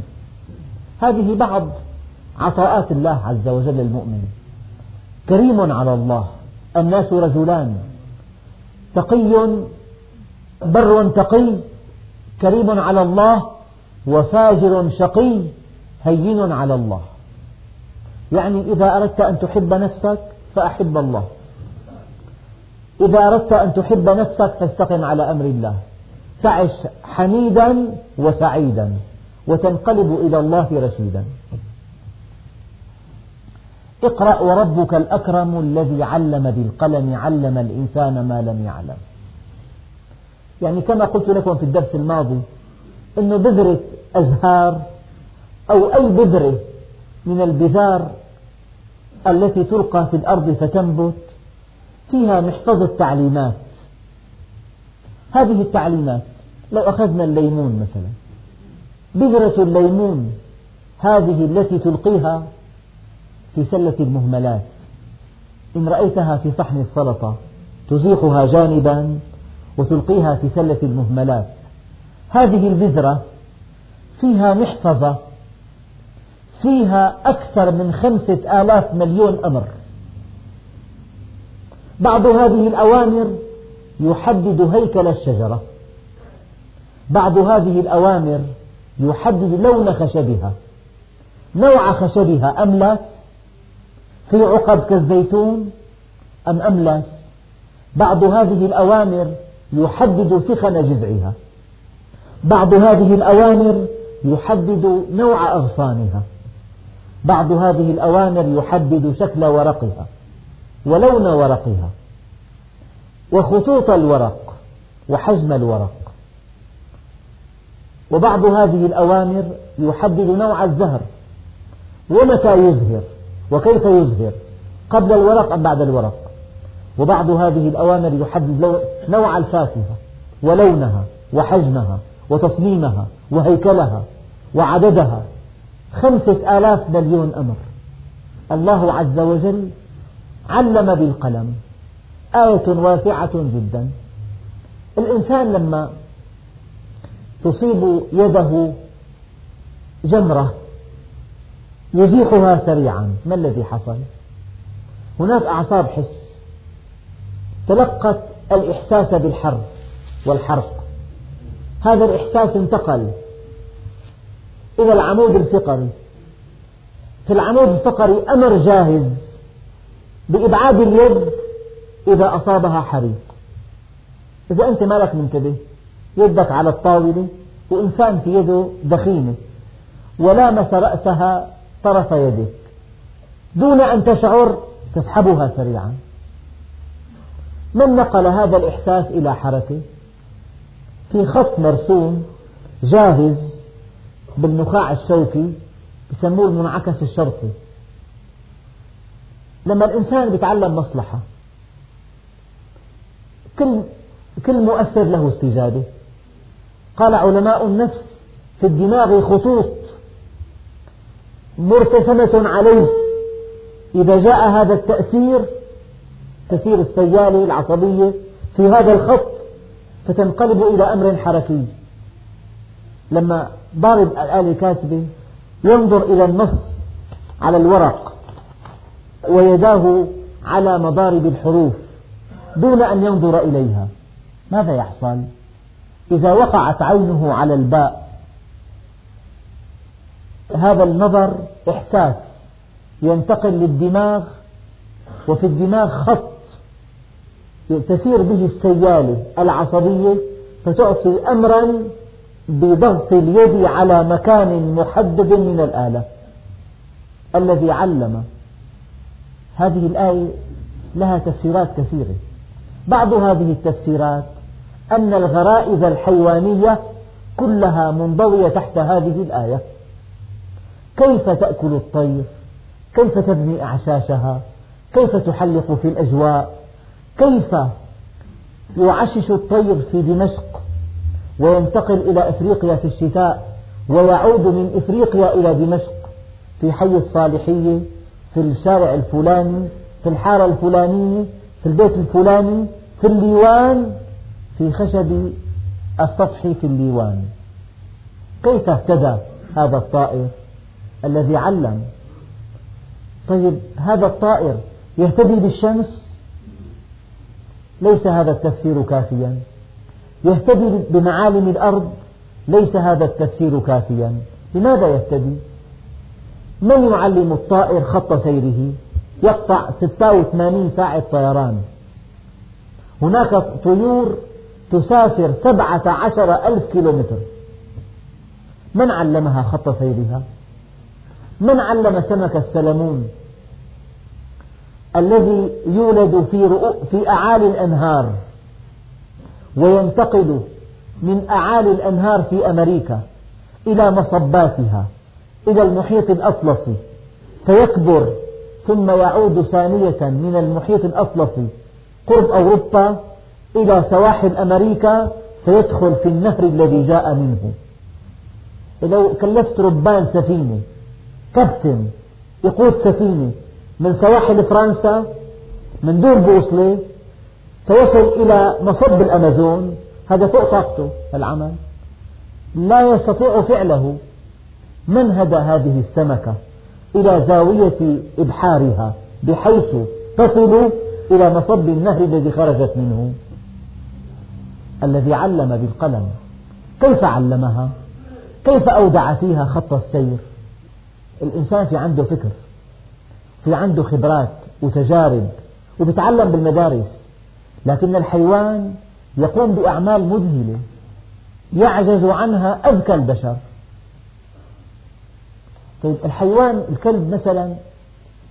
هذه بعض عطاءات الله عز وجل للمؤمن. كريم على الله الناس رجلان. تقي بر تقي كريم على الله وفاجر شقي هين على الله. يعني إذا أردت أن تحب نفسك فأحب الله. إذا أردت أن تحب نفسك فاستقم على أمر الله. تعش حميدا وسعيدا وتنقلب إلى الله رشيدا. اقرأ وربك الأكرم الذي علم بالقلم علم الإنسان ما لم يعلم. يعني كما قلت لكم في الدرس الماضي أن بذرة أزهار أو أي بذرة من البذار التي تلقى في الأرض فتنبت فيها محفظة تعليمات هذه التعليمات لو أخذنا الليمون مثلا بذرة الليمون هذه التي تلقيها في سلة المهملات. إن رأيتها في صحن السلطة تزيحها جانبا وتلقيها في سلة المهملات. هذه البذرة فيها محفظة فيها أكثر من خمسة آلاف مليون أمر. بعض هذه الأوامر يحدد هيكل الشجرة بعض هذه الأوامر يحدد لون خشبها نوع خشبها أملس في عقد كالزيتون أم أملس بعض هذه الأوامر يحدد سخن جذعها. بعض هذه الأوامر يحدد نوع أغصانها. بعض هذه الأوامر يحدد شكل ورقها ولون ورقها وخطوط الورق وحجم الورق. وبعض هذه الأوامر يحدد نوع الزهر ومتى يزهر وكيف يزهر قبل الورق أم بعد الورق. وبعض هذه الأوامر يحدد نوع الفاكهة ولونها وحجمها. وتصميمها وهيكلها وعددها خمسة آلاف مليون أمر. الله عز وجل علم بالقلم آية واسعة جدا. الإنسان لما تصيب يده جمرة يزيحها سريعا ما الذي حصل؟ هناك أعصاب حس تلقت الإحساس بالحر والحرق. هذا الإحساس انتقل إلى العمود الفقري. في العمود الفقري أمر جاهز بإبعاد اليد إذا أصابها حريق. إذا أنت مالك منتبه يدك على الطاولة وإنسان في يده دخينة ولامس رأسها طرف يدك. دون أن تشعر تسحبها سريعا. من نقل هذا الإحساس إلى حركة؟ في خط مرسوم جاهز بالنخاع الشوكي يسموه المنعكس الشرطي لما الإنسان يتعلم مصلحة كل كل مؤثر له استجابة. قال علماء النفس في الدماغ خطوط مرتسمة عليه. إذا جاء هذا التأثير تسير السيالة العصبية في هذا الخط فتنقلب إلى أمر حركي لما ضارب الآلة الكاتبة ينظر إلى النص على الورق ويداه على مضارب الحروف دون أن ينظر إليها ماذا يحصل؟ إذا وقعت عينه على الباء هذا النظر إحساس ينتقل للدماغ وفي الدماغ خط تسير به السيالة العصبية فتعطي أمرا بضغط اليد على مكان محدد من الآلة. الذي علم. هذه الآية لها تفسيرات كثيرة. بعض هذه التفسيرات أن الغرائز الحيوانية كلها منضوية تحت هذه الآية. كيف تأكل الطير؟ كيف تبني أعشاشها؟ كيف تحلق في الأجواء؟ كيف يعشش الطير في دمشق وينتقل إلى إفريقيا في الشتاء ويعود من إفريقيا إلى دمشق في حي الصالحية في الشارع الفلاني في الحارة الفلانية في البيت الفلاني في الليوان في خشب السطح في الليوان. كيف اهتدى هذا الطائر الذي علم؟ طيب هذا الطائر يهتدي بالشمس؟ ليس هذا التفسير كافيا. يهتدي بمعالم الأرض ليس هذا التفسير كافيا. لماذا يهتدي؟ من يعلم الطائر خط سيره؟ يقطع 86 ساعة طيران. هناك طيور تسافر سبعة عشر ألف كيلومتر. من علمها خط سيرها؟ من علم سمك السلمون؟ الذي يولد في, في أعالي الأنهار وينتقل من أعالي الأنهار في أمريكا إلى مصباتها إلى المحيط الأطلسي فيكبر ثم يعود ثانية من المحيط الأطلسي قرب أوروبا إلى سواحل أمريكا فيدخل في النهر الذي جاء منه. لو كلفت ربان سفينة كبسن يقود سفينة من سواحل فرنسا من دون بوصلة فيصل إلى مصب الأمازون. هذا فوق طاقته العمل. لا يستطيع فعله. من هدى هذه السمكة إلى زاوية إبحارها بحيث تصل إلى مصب النهر الذي خرجت منه؟ الذي علم بالقلم. كيف علمها؟ كيف أودع فيها خط السير؟ الإنسان في عنده فكر. في عنده خبرات وتجارب وبيتعلم بالمدارس لكن الحيوان يقوم بأعمال مذهلة يعجز عنها أذكى البشر. طيب الحيوان الكلب مثلا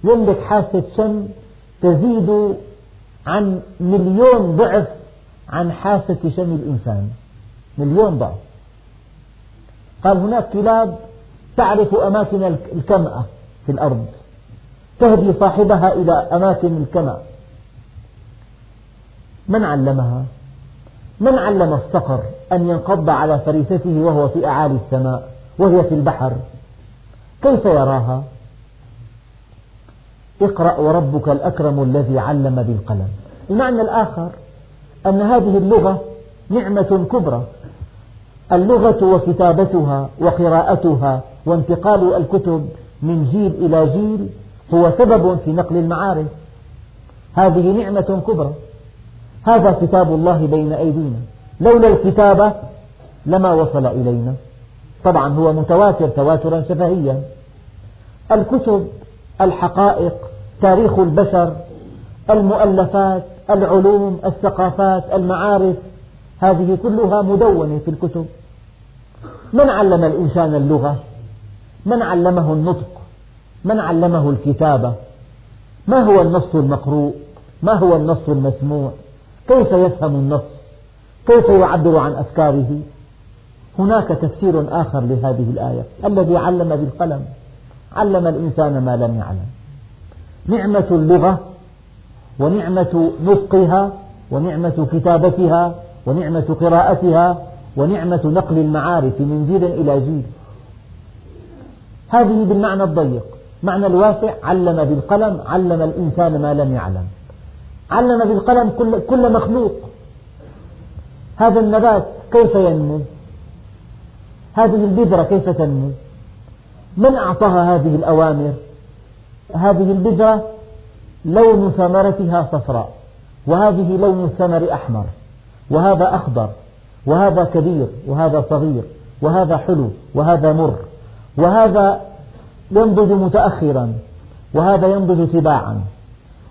يملك حاسة شم تزيد عن مليون ضعف عن حاسة شم الإنسان. مليون ضعف. قال هناك كلاب تعرف أماكن الكمأة في الأرض. تهدي صاحبها إلى أماكن الكمأ من علمها؟ من علم الصقر أن ينقض على فريسته وهو في أعالي السماء وهي في البحر كيف يراها؟ اقرأ وربك الأكرم الذي علم بالقلم المعنى الآخر أن هذه اللغة نعمة كبرى اللغة وكتابتها وقراءتها وانتقال الكتب من جيل إلى جيل هو سبب في نقل المعارف. هذه نعمة كبرى. هذا كتاب الله بين أيدينا. لولا الكتابة لما وصل إلينا. طبعا هو متواتر تواترا شفهيا. الكتب الحقائق تاريخ البشر المؤلفات العلوم الثقافات المعارف هذه كلها مدونة في الكتب. من علم الإنسان اللغة؟ من علمه النطق؟ من علمه الكتابة ما هو النص المقروء؟ ما هو النص المسموع؟ كيف يفهم النص؟ كيف يعبر عن أفكاره؟ هناك تفسير آخر لهذه الآية الذي علم بالقلم. علم الإنسان ما لم يعلم. نعمة اللغة ونعمة نطقها ونعمة كتابتها ونعمة قراءتها ونعمة نقل المعارف من جيل إلى جيل. هذه بالمعنى الضيق. معنى الواسع علم بالقلم علم الإنسان ما لم يعلم. علم بالقلم كل, كل مخلوق. هذا النبات كيف ينمو؟ هذه البذرة كيف تنمو؟ من أعطاها هذه الأوامر؟ هذه البذرة لون ثمرتها صفراء وهذه لون الثمر أحمر وهذا أخضر وهذا كبير وهذا صغير وهذا حلو وهذا مر وهذا ينضج متأخرا وهذا ينضج تباعا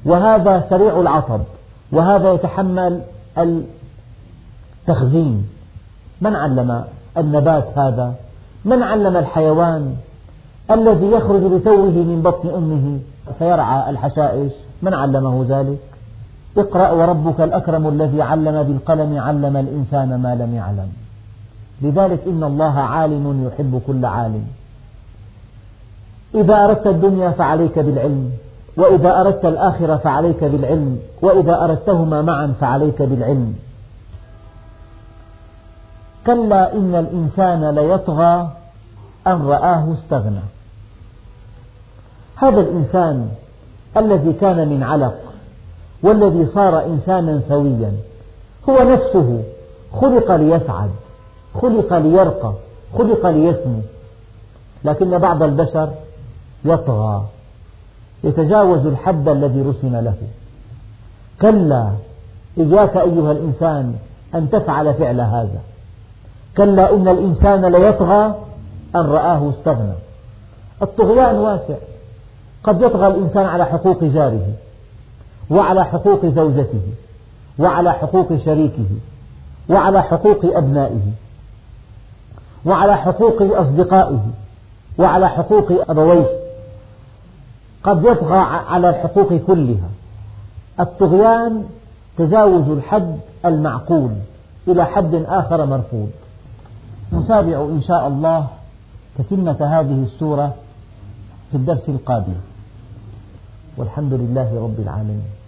وهذا سريع العطب وهذا يتحمل التخزين. من علم النبات هذا؟ من علم الحيوان الذي يخرج لتوه من بطن أمه؟ فيرعى الحشائش. من علمه ذلك؟ اقرأ وربك الأكرم الذي علم بالقلم علم الإنسان ما لم يعلم. لذلك إن الله عالم يحب كل عالم. إذا أردت الدنيا فعليك بالعلم وإذا أردت الآخرة فعليك بالعلم وإذا أردتهما معا فعليك بالعلم. كلا إن الإنسان ليطغى أن رآه استغنى. هذا الإنسان الذي كان من علق والذي صار إنسانا سويا هو نفسه خلق ليسعد خلق ليرقى خلق ليسمو. لكن بعض البشر يطغى يتجاوز الحد الذي رسم له. كلا إياك أيها الإنسان أن تفعل فعل هذا. كلا إن الإنسان ليطغى أن رآه استغنى. الطغيان واسع. قد يطغى الإنسان على حقوق جاره وعلى حقوق زوجته وعلى حقوق شريكه وعلى حقوق أبنائه وعلى حقوق أصدقائه وعلى حقوق أبويه. قد يطغى على الحقوق كلها. الطغيان تجاوز الحد المعقول إلى حد آخر مرفوض. نتابع إن شاء الله تتمة هذه السورة في الدرس القادم. والحمد لله رب العالمين.